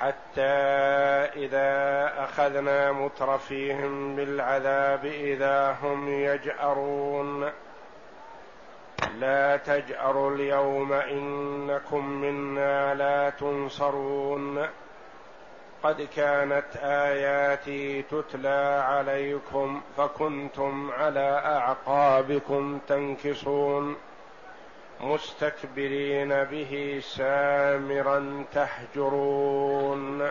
حتى إذا أخذنا مترفيهم بالعذاب إذا هم يجأرون. لا تجأروا اليوم إنكم منا لا تنصرون. قد كانت آياتي تتلى عليكم فكنتم على أعقابكم تنكصون. مستكبرين به سامرا تهجرون.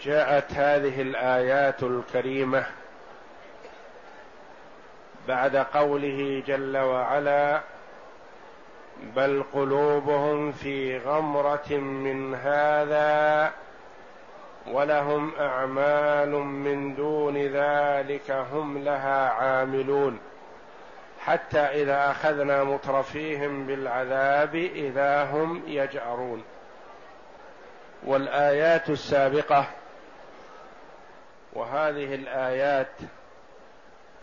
جاءت هذه الآيات الكريمة بعد قوله جل وعلا بل قلوبهم في غمرة من هذا ولهم أعمال من دون ذلك هم لها عاملون. حتى إذا أخذنا مترفيهم بالعذاب إذا هم يجأرون. والآيات السابقة وهذه الآيات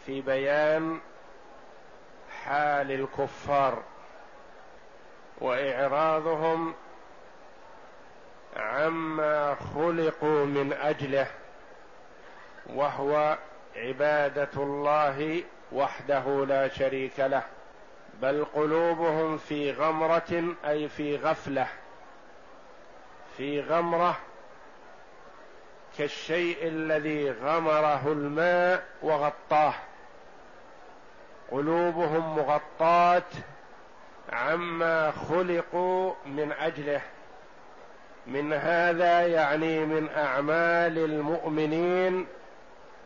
في بيان حال الكفار وإعراضهم عما خلقوا من أجله وهو عبادة الله وحده لا شريك له بل قلوبهم في غمرة أي في غفلة في غمرة كالشيء الذي غمره الماء وغطاه. قلوبهم مغطاة عما خلقوا من أجله. من هذا يعني من أعمال المؤمنين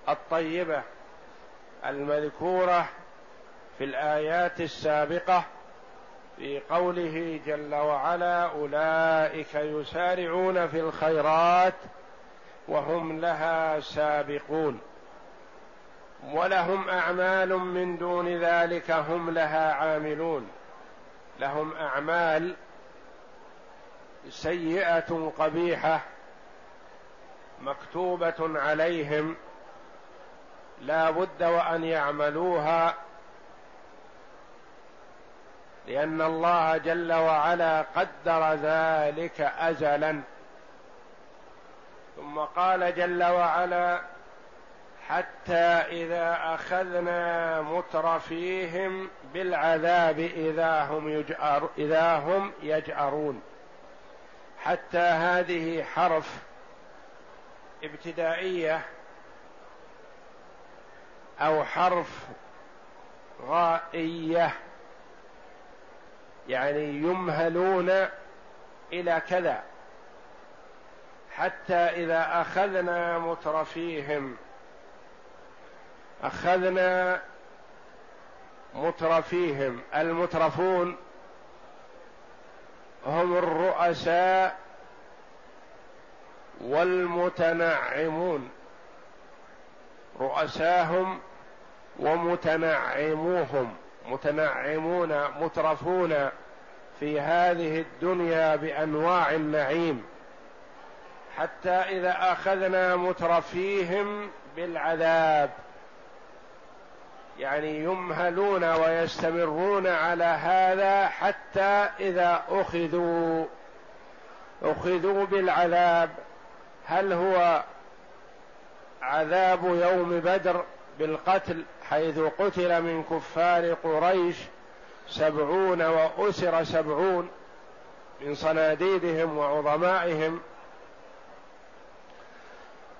الطيبة. المذكورة في الآيات السابقة في قوله جل وعلا أولئك يسارعون في الخيرات وهم لها سابقون ولهم أعمال من دون ذلك هم لها عاملون لهم أعمال سيئة قبيحة مكتوبة عليهم لا بد وأن يعملوها لأن الله جل وعلا قدر ذلك ازلا. ثم قال جل وعلا حتى إذا أخذنا مترفيهم بالعذاب إذا هم يجأر إذا هم يجأرون. حتى هذه حرف ابتدائية أو حرف غائية يعني يمهلون إلى كذا. حتى إذا أخذنا مترفيهم أخذنا مترفيهم. المترفون هم الرؤساء والمتنعمون. رؤساهم ومتنعموهم متنعمون مترفون في هذه الدنيا بأنواع النعيم. حتى إذا أخذنا مترفيهم بالعذاب يعني يمهلون ويستمرون على هذا حتى إذا أخذوا أخذوا بالعذاب. هل هو عذاب يوم بدر بالقتل حيث قتل من كفار قريش سبعون وأسر سبعون من صناديدهم وعظمائهم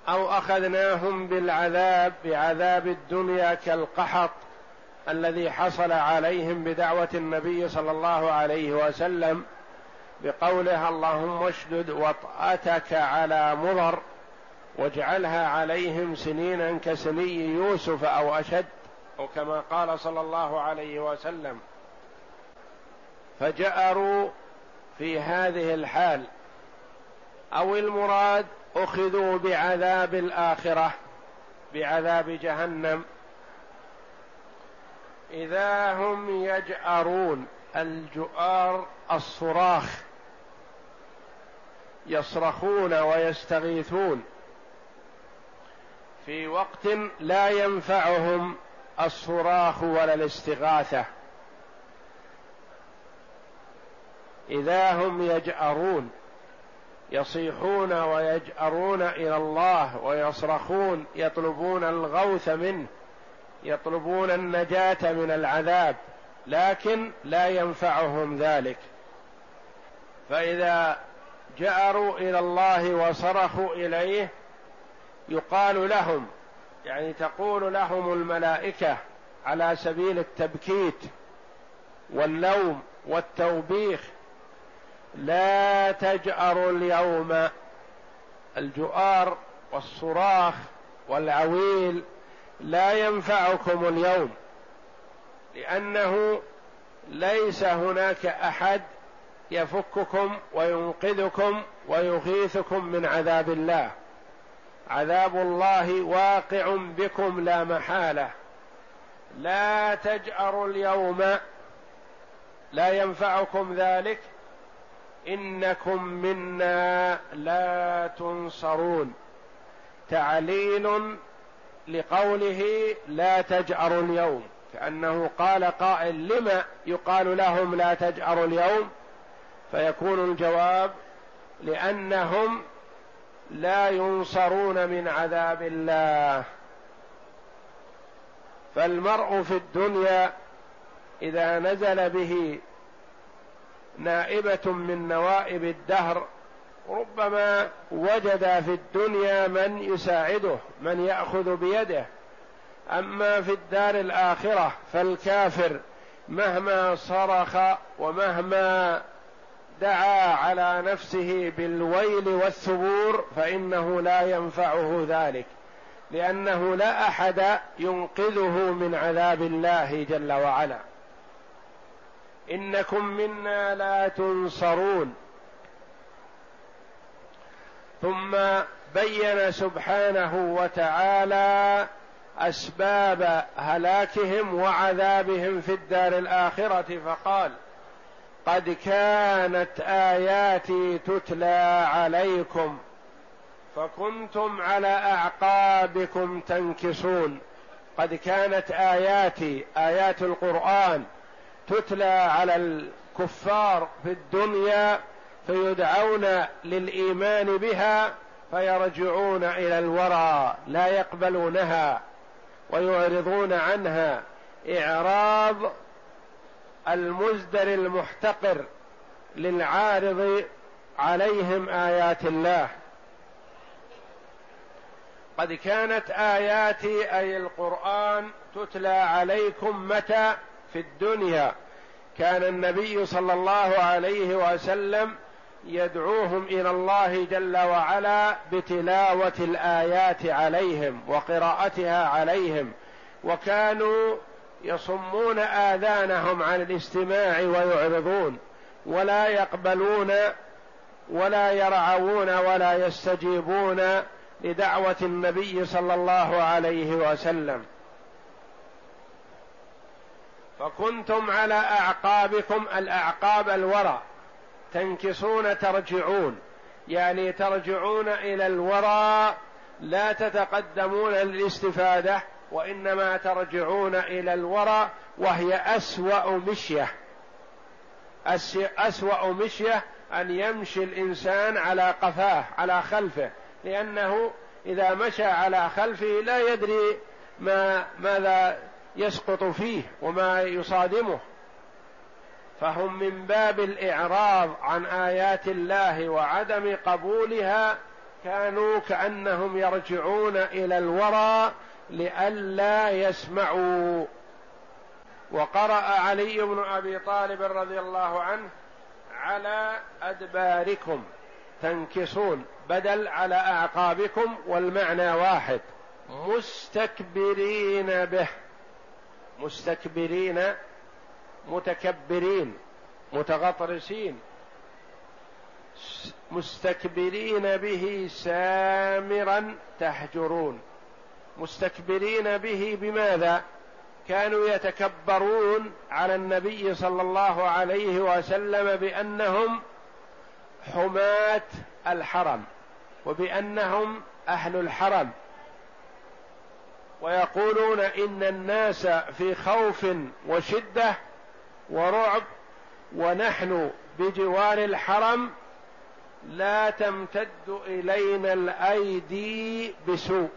أو أخذناهم بالعذاب بعذاب الدنيا كالقحط الذي حصل عليهم بدعوة النبي صلى الله عليه وسلم بقوله اللهم اشدد وطأتك على مضر واجعلها عليهم سنينا كسني يوسف أو أشد أو كما قال صلى الله عليه وسلم فجأروا في هذه الحال أو المراد أخذوا بعذاب الآخرة بعذاب جهنم. إذا هم يجأرون الجؤار الصراخ يصرخون ويستغيثون. في وقت لا ينفعهم الصراخ ولا الاستغاثة. إذا هم يجأرون يصيحون ويجأرون إلى الله ويصرخون يطلبون الغوث منه يطلبون النجاة من العذاب لكن لا ينفعهم ذلك. فإذا جأروا إلى الله وصرخوا إليه يقال لهم يعني تقول لهم الملائكة على سبيل التبكيت واللوم والتوبيخ لا تجأروا اليوم الجؤار والصراخ والعويل لا ينفعكم اليوم لأنه ليس هناك أحد يفككم وينقذكم ويغيثكم من عذاب الله. عذاب الله واقع بكم لا محالة. لا تجأروا اليوم لا ينفعكم ذلك. إنكم منا لا تنصرون. تعليل لقوله لا تجأروا اليوم كأنه قال قائل لما يقال لهم لا تجأروا اليوم؟ فيكون الجواب لأنهم لا ينصرون من عذاب الله. فالمرء في الدنيا إذا نزل به نائبة من نوائب الدهر ربما وجد في الدنيا من يساعده من يأخذ بيده. أما في الدار الآخرة فالكافر مهما صرخ ومهما دعا على نفسه بالويل والثبور فإنه لا ينفعه ذلك لأنه لا أحد ينقذه من عذاب الله جل وعلا. إنكم منا لا تنصرون. ثم بين سبحانه وتعالى أسباب هلاكهم وعذابهم في الدار الآخرة فقال قد كانت آياتي تتلى عليكم فكنتم على أعقابكم تنكصون قد كانت آياتي آيات القرآن تتلى على الكفار في الدنيا فيدعون للإيمان بها فيرجعون إلى الورى لا يقبلونها ويعرضون عنها إعراض المزدر المحتقر للعارض عليهم آيات الله. قد كانت آياتي أي القرآن تتلى عليكم متى؟ في الدنيا. كان النبي صلى الله عليه وسلم يدعوهم إلى الله جل وعلا بتلاوة الآيات عليهم وقراءتها عليهم. وكانوا يصمون آذانهم عن الاستماع ويعرضون ولا يقبلون ولا يرعون ولا يستجيبون لدعوة النبي صلى الله عليه وسلم. فكنتم على أعقابكم الأعقاب الورى تنكصون ترجعون. يعني ترجعون إلى الورى لا تتقدمون للاستفادة وإنما ترجعون إلى الورى وهي أسوأ مشية. أسوأ مشية أن يمشي الإنسان على قفاه على خلفه لأنه إذا مشى على خلفه لا يدري ما ماذا يسقط فيه وما يصادمه. فهم من باب الإعراض عن آيات الله وعدم قبولها كانوا كأنهم يرجعون إلى الورى لئلا يسمعوا. وقرأ علي بن أبي طالب رضي الله عنه على أدباركم. تنكصون بدل على أعقابكم والمعنى واحد. مستكبرين به. مستكبرين. متكبرين. متغطرسين. مستكبرين به سامرا تهجرون. مستكبرين به بماذا؟ كانوا يتكبرون على النبي صلى الله عليه وسلم بأنهم حماة الحرم وبأنهم أهل الحرم. ويقولون إن الناس في خوف وشدة ورعب ونحن بجوار الحرم لا تمتد إلينا الأيدي بسوء.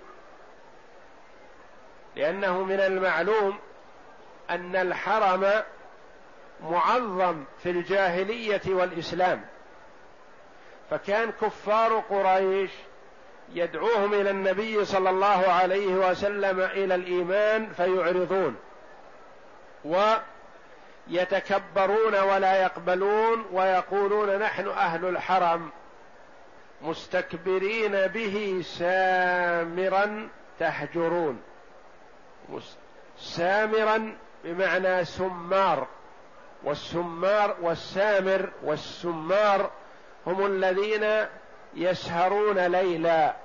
لأنه من المعلوم أن الحرم معظم في الجاهلية والإسلام. فكان كفار قريش يدعوهم إلى النبي صلى الله عليه وسلم إلى الإيمان فيعرضون ويتكبرون ولا يقبلون ويقولون نحن أهل الحرم مستكبرين به سامرا تهجرون. سامرا بمعنى سمار. والسمار والسامر والسمار هم الذين يسهرون ليلا.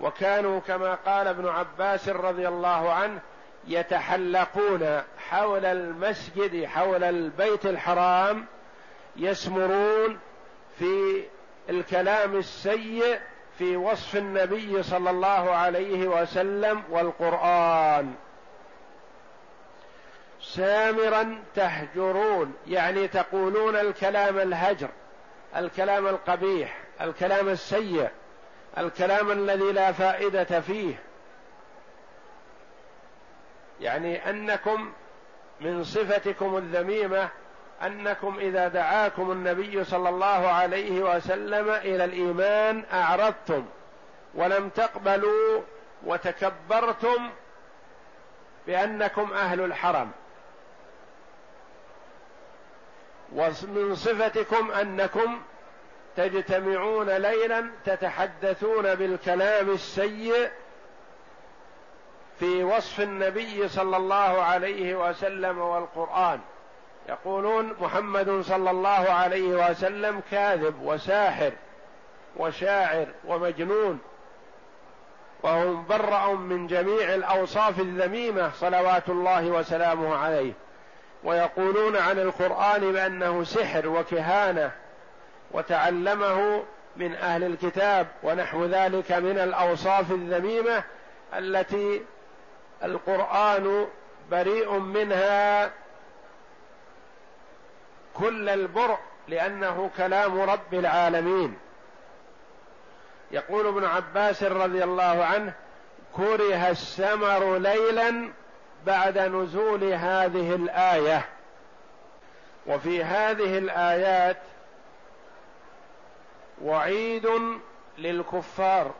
وكانوا كما قال ابن عباس رضي الله عنه يتحلقون حول المسجد حول البيت الحرام يسمرون في الكلام السيء في وصف النبي صلى الله عليه وسلم والقرآن. سامرا تهجرون يعني تقولون الكلام الهجر الكلام القبيح الكلام السيء الكلام الذي لا فائدة فيه. يعني أنكم من صفتكم الذميمة أنكم إذا دعاكم النبي صلى الله عليه وسلم إلى الإيمان أعرضتم ولم تقبلوا وتكبرتم بأنكم أهل الحرم. ومن صفتكم أنكم تجتمعون ليلا تتحدثون بالكلام السيء في وصف النبي صلى الله عليه وسلم والقرآن. يقولون محمد صلى الله عليه وسلم كاذب وساحر وشاعر ومجنون وهو مبرأ من جميع الأوصاف الذميمة صلوات الله وسلامه عليه. ويقولون عن القرآن بأنه سحر وكهانة وتعلمه من أهل الكتاب ونحو ذلك من الأوصاف الذميمة التي القرآن بريء منها كل البرء لأنه كلام رب العالمين. يقول ابن عباس رضي الله عنه كره السمر ليلا بعد نزول هذه الآية. وفي هذه الآيات وعيد للكفار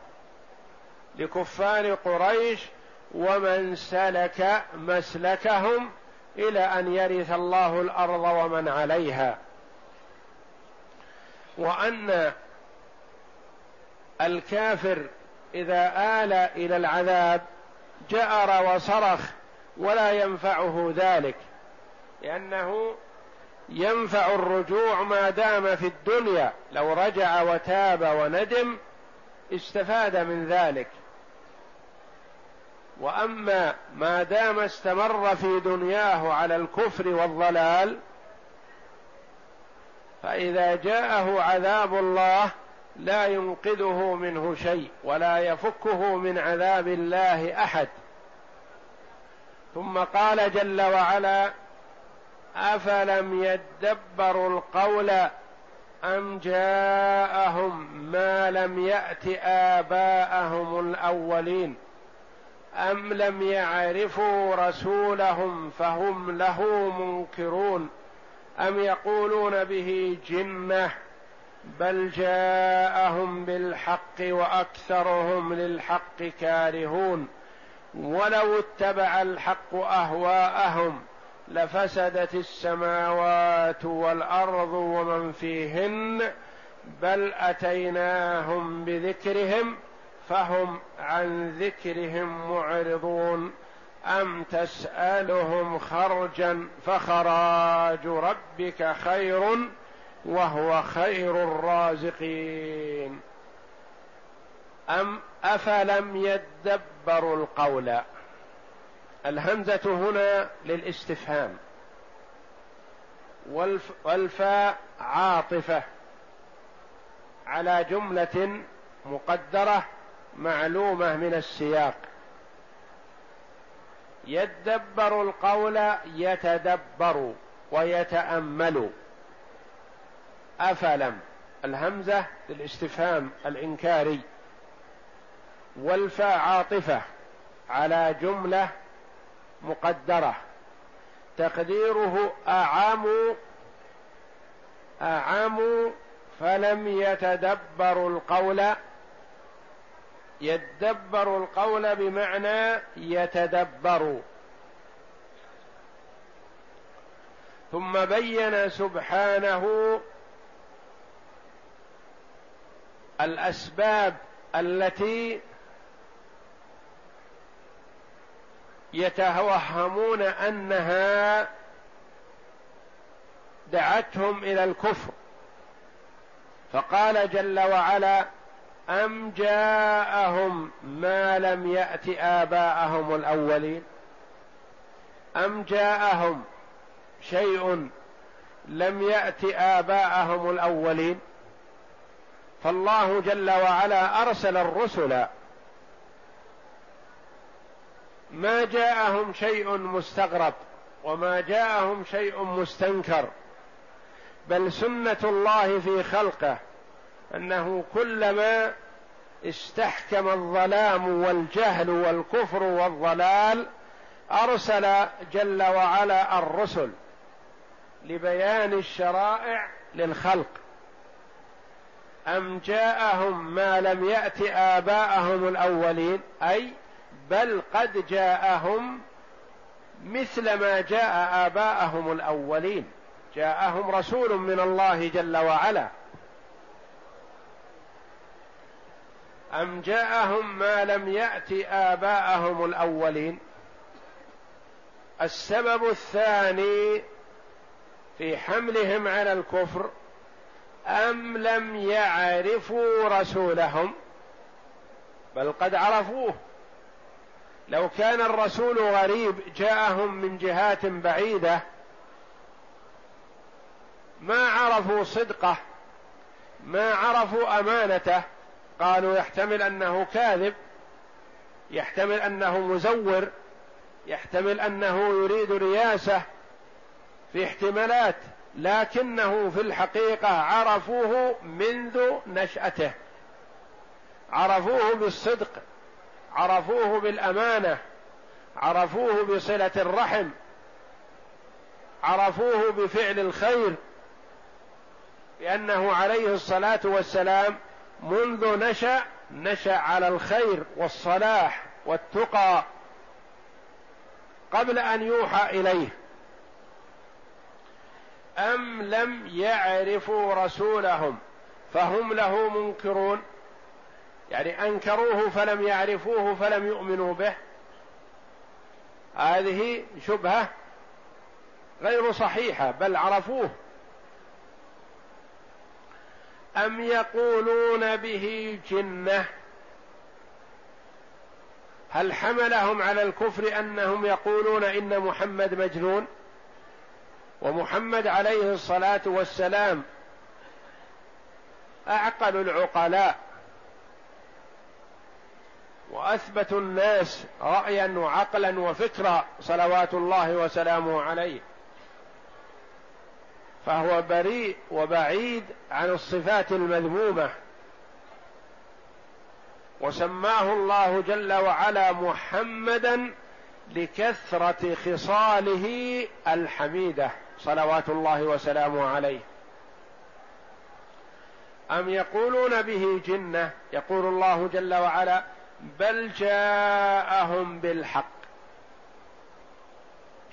لكفار قريش ومن سلك مسلكهم إلى أن يرث الله الأرض ومن عليها. وأن الكافر إذا آل إلى العذاب جأر وصرخ ولا ينفعه ذلك لأنه ينفع الرجوع ما دام في الدنيا. لو رجع وتاب وندم استفاد من ذلك. وأما ما دام استمر في دنياه على الكفر والضلال فإذا جاءه عذاب الله لا ينقذه منه شيء ولا يفكه من عذاب الله أحد. ثم قال جل وعلا أفلم يدبروا القول أم جاءهم ما لم يأت آباءهم الأولين؟ أم لم يعرفوا رسولهم فهم له منكرون أم يقولون به جنة بل جاءهم بالحق وأكثرهم للحق كارهون ولو اتبع الحق أهواءهم لفسدت السماوات والأرض ومن فيهن بل أتيناهم بذكرهم فهم عن ذكرهم معرضون أم تسألهم خرجا فخراج ربك خير وهو خير الرازقين؟ أم أفلم يدبروا القول؟ الهمزة هنا للاستفهام. والفاء عاطفة على جملة مقدرة معلومة من السياق. يدبر القول يتدبر ويتأمل. أفلم؟ الهمزة للاستفهام الإنكاري. والفاء عاطفة على جملة مقدرة. تقديره أعاموا أعاموا فلم يتدبروا القول. يدبر القول بمعنى يتدبر. ثم بين سبحانه الأسباب التي يتوهمون أنها دعتهم إلى الكفر. فقال جل وعلا أم جاءهم ما لم يأت آباءهم الأولين؟ أم جاءهم شيء لم يأت آباءهم الأولين؟ فالله جل وعلا أرسل الرسل ما جاءهم شيء مستغرب وما جاءهم شيء مستنكر بل سنة الله في خلقه. أنه كلما استحكم الظلام والجهل والكفر والضلال أرسل جل وعلا الرسل لبيان الشرائع للخلق. أم جاءهم ما لم يأت آباءهم الأولين؟ أي بل قد جاءهم مثل ما جاء آباءهم الأولين. جاءهم رسول من الله جل وعلا. أم جاءهم ما لم يات آباءهم الأولين؟ السبب الثاني في حملهم على الكفر أم لم يعرفوا رسولهم بل قد عرفوه. لو كان الرسول غريب جاءهم من جهات بعيدة ما عرفوا صدقه ما عرفوا أمانته قالوا يحتمل أنه كاذب يحتمل أنه مزور يحتمل أنه يريد رياسة في احتمالات لكنه في الحقيقة عرفوه منذ نشأته عرفوه بالصدق عرفوه بالأمانة عرفوه بصلة الرحم عرفوه بفعل الخير لأنه عليه الصلاة والسلام منذ نشأ نشأ على الخير والصلاح والتقى قبل أن يوحى إليه. أم لم يعرفوا رسولهم فهم له منكرون؟ يعني أنكروه فلم يعرفوه فلم يؤمنوا به؟ هذه شبهة غير صحيحة بل عرفوه. أم يقولون به جنة؟ هل حملهم على الكفر أنهم يقولون إن محمد مجنون؟ ومحمد عليه الصلاة والسلام أعقل العقلاء وأثبت الناس رايا وعقلا وفكرا صلوات الله وسلامه عليه. فهو بريء وبعيد عن الصفات المذمومة. وسماه الله جل وعلا محمدا لكثرة خصاله الحميدة صلوات الله وسلامه عليه. أم يقولون به جنة؟ يقول الله جل وعلا بل جاءهم بالحق.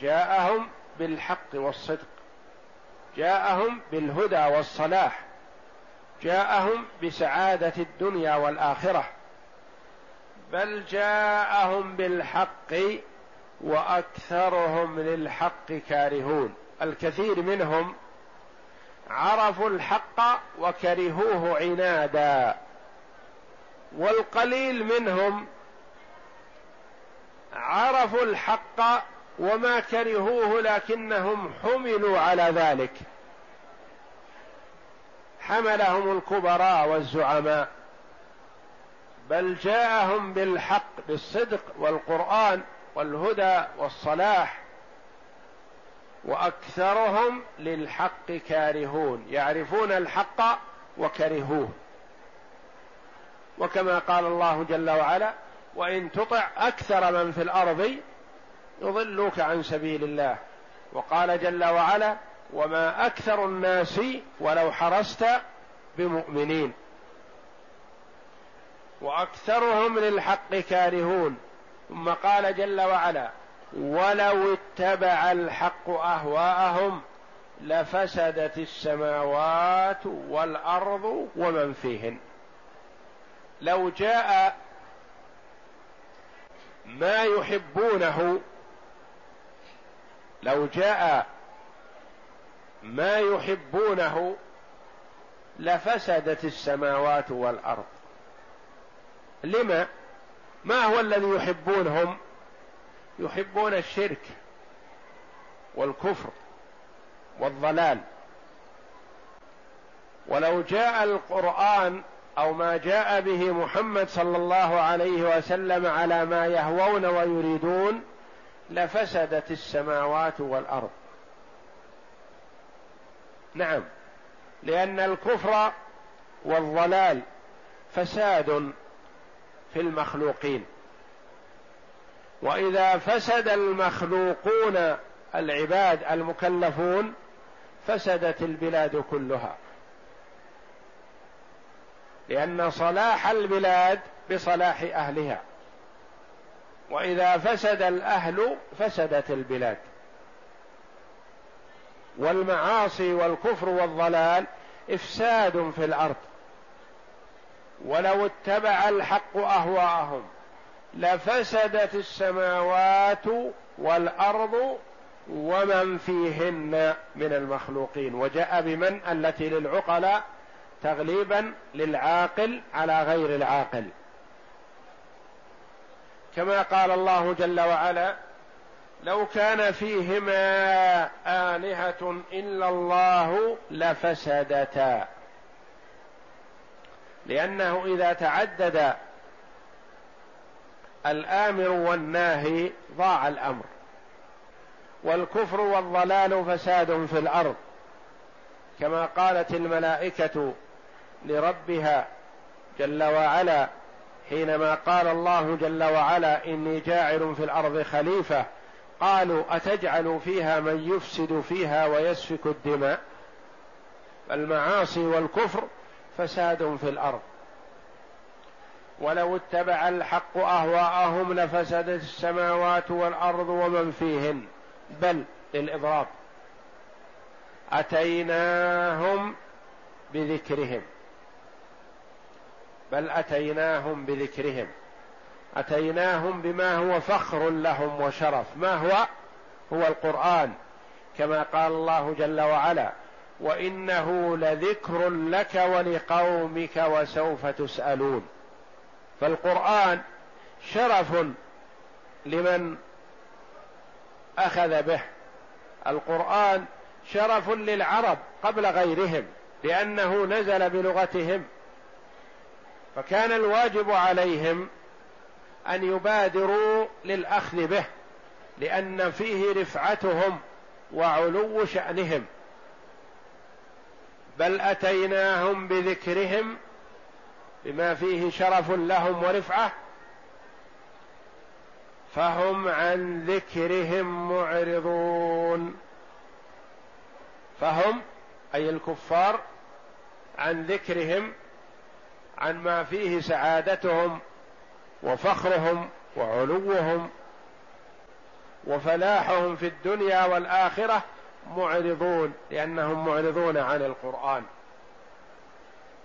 جاءهم بالحق والصدق. جاءهم بالهدى والصلاح جاءهم بسعادة الدنيا والآخرة بل جاءهم بالحق وأكثرهم للحق كارهون. الكثير منهم عرفوا الحق وكرهوه عنادا والقليل منهم عرفوا الحق وما كرهوه لكنهم حملوا على ذلك. حملهم الكبراء والزعماء. بل جاءهم بالحق بالصدق والقرآن والهدى والصلاح. وأكثرهم للحق كارهون يعرفون الحق وكرهوه. وكما قال الله جل وعلا وإن تطع أكثر من في الأرض يضلوك عن سبيل الله. وقال جل وعلا وما أكثر الناس ولو حرصت بمؤمنين. وأكثرهم للحق كارهون. ثم قال جل وعلا ولو اتبع الحق أهواءهم لفسدت السماوات والأرض ومن فيهن. لو جاء ما يحبونه لو جاء ما يحبونه لفسدت السماوات والأرض. لما؟ ما هو الذي يحبونهم؟ يحبون الشرك والكفر والضلال. ولو جاء القرآن أو ما جاء به محمد صلى الله عليه وسلم على ما يهوون ويريدون لفسدت السماوات والأرض. نعم. لأن الكفر والضلال فساد في المخلوقين. وإذا فسد المخلوقون العباد المكلفون فسدت البلاد كلها. لأن صلاح البلاد بصلاح أهلها. وإذا فسد الأهل فسدت البلاد. والمعاصي والكفر والضلال إفساد في الأرض. ولو اتبع الحق أهواءهم لفسدت السماوات والأرض ومن فيهن من المخلوقين. وجاء بمن؟ التي للعقلاء تغليبا للعاقل على غير العاقل. كما قال الله جل وعلا لو كان فيهما آلهة إلا الله لفسدتا. لأنه إذا تعدد الآمر والناهي ضاع الأمر والكفر والضلال فساد في الأرض كما قالت الملائكة لربها جل وعلا حينما قال الله جل وعلا إني جاعل في الأرض خليفة قالوا أتجعل فيها من يفسد فيها ويسفك الدماء؟ المعاصي والكفر فساد في الأرض. ولو اتبع الحق أهواءهم لفسدت السماوات والأرض ومن فيهن بل للإضراب. أتيناهم بذكرهم. بل أتيناهم بذكرهم. أتيناهم بما هو فخر لهم وشرف. ما هو؟ هو القرآن. كما قال الله جل وعلا وإنه لذكر لك ولقومك وسوف تسألون. فالقرآن شرف لمن أخذ به. القرآن شرف للعرب قبل غيرهم لأنه نزل بلغتهم. فكان الواجب عليهم أن يبادروا للأخذ به لأن فيه رفعتهم وعلو شأنهم. بل أتيناهم بذكرهم بما فيه شرف لهم ورفعة فهم عن ذكرهم معرضون. فهم أي الكفار عن ذكرهم عن ما فيه سعادتهم وفخرهم وعلوهم وفلاحهم في الدنيا والآخرة معرضون لأنهم معرضون عن القرآن.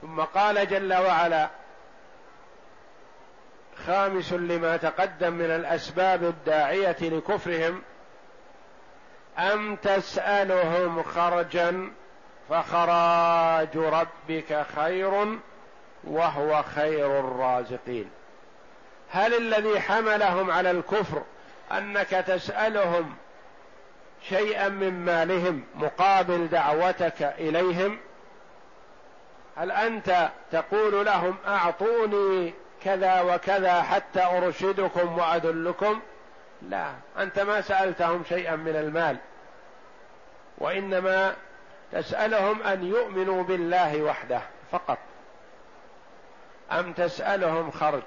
ثم قال جل وعلا خامس لما تقدم من الأسباب الداعية لكفرهم أم تسألهم خرجا فخراج ربك خير وهو خير الرازقين. هل الذي حملهم على الكفر أنك تسألهم شيئا من مالهم مقابل دعوتك إليهم؟ هل أنت تقول لهم أعطوني كذا وكذا حتى أرشدكم وادلكم لا أنت ما سألتهم شيئا من المال. وإنما تسألهم أن يؤمنوا بالله وحده فقط. أم تسألهم خرج؟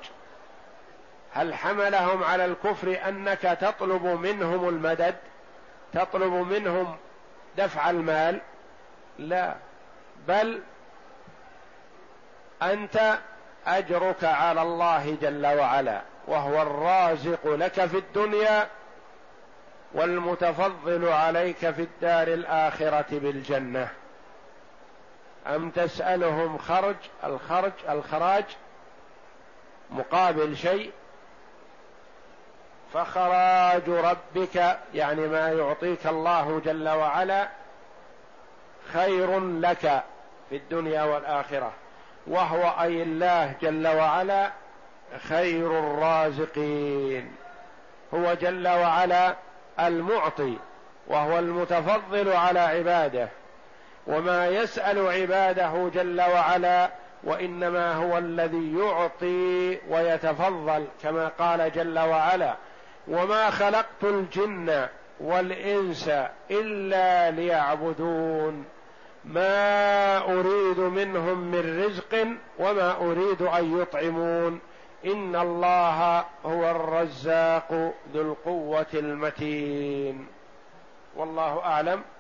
هل حملهم على الكفر أنك تطلب منهم المدد؟ تطلب منهم دفع المال؟ لا بل أنت أجرك على الله جل وعلا وهو الرازق لك في الدنيا والمتفضل عليك في الدار الآخرة بالجنة. أم تسألهم خرج الخرج الخراج مقابل شيء؟ فخراج ربك يعني ما يعطيك الله جل وعلا خير لك في الدنيا والآخرة. وهو أي الله جل وعلا خير الرازقين. هو جل وعلا المعطي وهو المتفضل على عباده. وما يسأل عباده جل وعلا وإنما هو الذي يعطي ويتفضل كما قال جل وعلا وما خلقت الجن والإنس إلا ليعبدون ما أريد منهم من رزق وما أريد أن يطعمون. إن الله هو الرزاق ذو القوة المتين. والله أعلم.